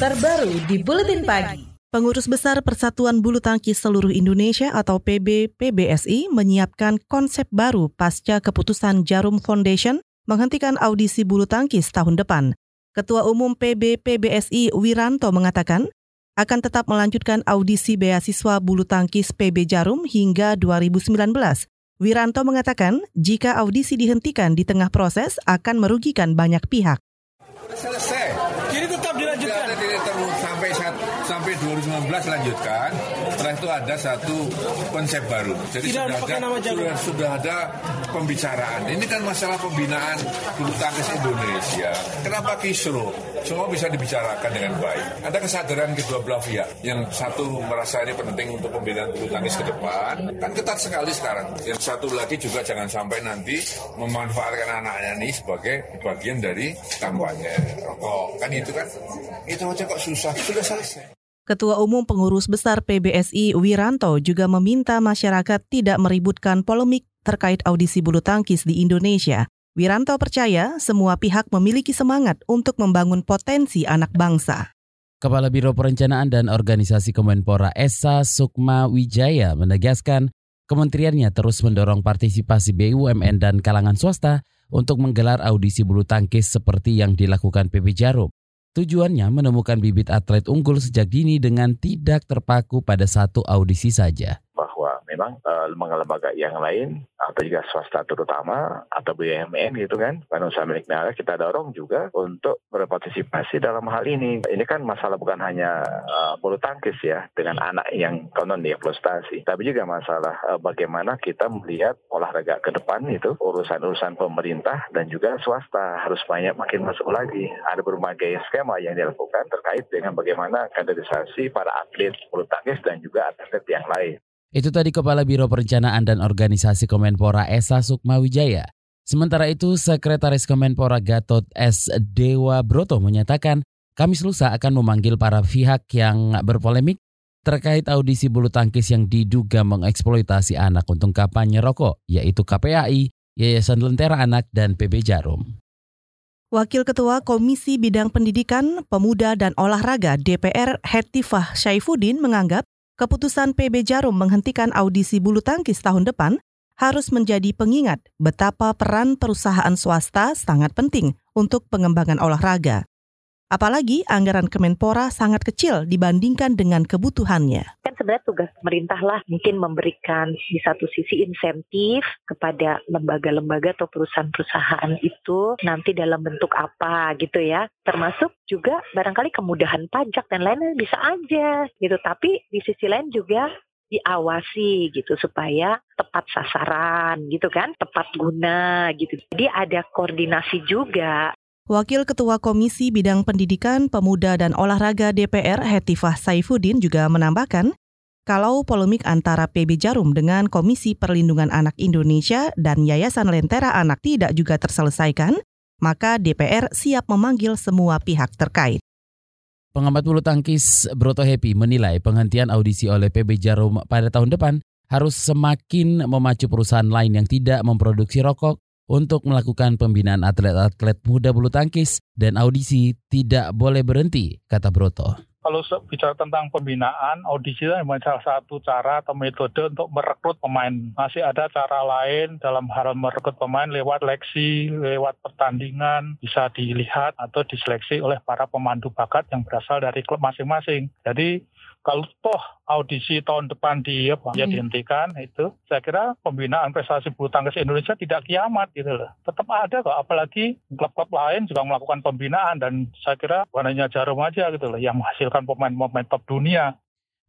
terbaru di Buletin Pagi. Pengurus Besar Persatuan Bulu Tangkis Seluruh Indonesia atau PB PBSI menyiapkan konsep baru pasca keputusan Jarum Foundation menghentikan audisi bulu tangkis tahun depan. Ketua Umum PB PBSI Wiranto mengatakan akan tetap melanjutkan audisi beasiswa bulu tangkis PB Jarum hingga 2019. Wiranto mengatakan jika audisi dihentikan di tengah proses akan merugikan banyak pihak. 16 lanjutkan. Setelah itu ada satu konsep baru. Jadi Tidak sudah ada nama sudah, sudah ada pembicaraan. Ini kan masalah pembinaan bulu tangkis Indonesia. Kenapa kisru? Semua bisa dibicarakan dengan baik. Ada kesadaran kedua belah pihak. Yang satu merasa ini penting untuk pembinaan bulu tangkis ke depan. Kan ketat sekali sekarang. Yang satu lagi juga jangan sampai nanti memanfaatkan anaknya ini sebagai bagian dari kampanye rokok. Kan itu kan. Itu aja kok susah. Sudah selesai. Ketua Umum Pengurus Besar PBSI Wiranto juga meminta masyarakat tidak meributkan polemik terkait audisi bulu tangkis di Indonesia. Wiranto percaya semua pihak memiliki semangat untuk membangun potensi anak bangsa. Kepala Biro Perencanaan dan Organisasi Kemenpora Esa Sukma Wijaya menegaskan kementeriannya terus mendorong partisipasi BUMN dan kalangan swasta untuk menggelar audisi bulu tangkis seperti yang dilakukan PB Jarum. Tujuannya menemukan bibit atlet unggul sejak dini dengan tidak terpaku pada satu audisi saja memang uh, lembaga-lembaga yang lain atau juga swasta terutama atau BUMN gitu kan badan usaha milik negara kita dorong juga untuk berpartisipasi dalam hal ini. Ini kan masalah bukan hanya uh, bulu tangkis ya dengan anak yang konon dieksploitasi tapi juga masalah uh, bagaimana kita melihat olahraga ke depan itu urusan-urusan pemerintah dan juga swasta harus banyak makin masuk lagi. Ada berbagai skema yang dilakukan terkait dengan bagaimana kaderisasi para atlet bulu tangkis dan juga atlet yang lain itu tadi Kepala Biro Perencanaan dan Organisasi Kemenpora Esa Sukmawijaya. Sementara itu, Sekretaris Kemenpora Gatot S. Dewa Broto menyatakan Kamis lusa akan memanggil para pihak yang berpolemik terkait audisi bulu tangkis yang diduga mengeksploitasi anak untuk kampanye rokok, yaitu KPAI, Yayasan Lentera Anak, dan PB Jarum. Wakil Ketua Komisi Bidang Pendidikan, Pemuda, dan Olahraga DPR Hetifah Syaifuddin menganggap keputusan PB Jarum menghentikan audisi bulu tangkis tahun depan harus menjadi pengingat betapa peran perusahaan swasta sangat penting untuk pengembangan olahraga. Apalagi anggaran Kemenpora sangat kecil dibandingkan dengan kebutuhannya. Sebenarnya tugas pemerintah lah mungkin memberikan di satu sisi insentif kepada lembaga-lembaga atau perusahaan-perusahaan itu nanti dalam bentuk apa gitu ya. Termasuk juga barangkali kemudahan pajak dan lain-lain bisa aja gitu. Tapi di sisi lain juga diawasi gitu supaya tepat sasaran gitu kan, tepat guna gitu. Jadi ada koordinasi juga Wakil Ketua Komisi Bidang Pendidikan, Pemuda dan Olahraga DPR Hetifah Saifuddin juga menambahkan, kalau polemik antara PB Jarum dengan Komisi Perlindungan Anak Indonesia dan Yayasan Lentera Anak tidak juga terselesaikan, maka DPR siap memanggil semua pihak terkait. Pengamat bulu tangkis Broto Happy menilai penghentian audisi oleh PB Jarum pada tahun depan harus semakin memacu perusahaan lain yang tidak memproduksi rokok untuk melakukan pembinaan atlet-atlet muda bulu tangkis dan audisi tidak boleh berhenti, kata Broto. Kalau bicara tentang pembinaan, audisi itu memang salah satu cara atau metode untuk merekrut pemain. Masih ada cara lain dalam hal merekrut pemain lewat leksi, lewat pertandingan, bisa dilihat atau diseleksi oleh para pemandu bakat yang berasal dari klub masing-masing. Jadi kalau toh audisi tahun depan di apa, ya dihentikan itu, saya kira pembinaan prestasi bulu tangkis Indonesia tidak kiamat gitu loh. Tetap ada kok, apalagi klub-klub lain juga melakukan pembinaan dan saya kira bukan hanya Jarum aja gitu loh yang menghasilkan pemain-pemain top dunia.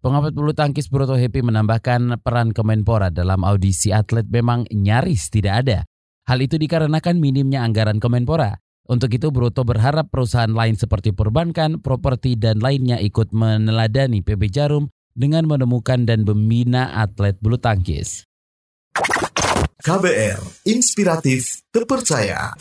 Pengamat bulu tangkis Broto Happy menambahkan peran Kemenpora dalam audisi atlet memang nyaris tidak ada. Hal itu dikarenakan minimnya anggaran Kemenpora. Untuk itu Broto berharap perusahaan lain seperti perbankan, properti dan lainnya ikut meneladani PB Jarum dengan menemukan dan membina atlet bulu tangkis. KBR, inspiratif, terpercaya.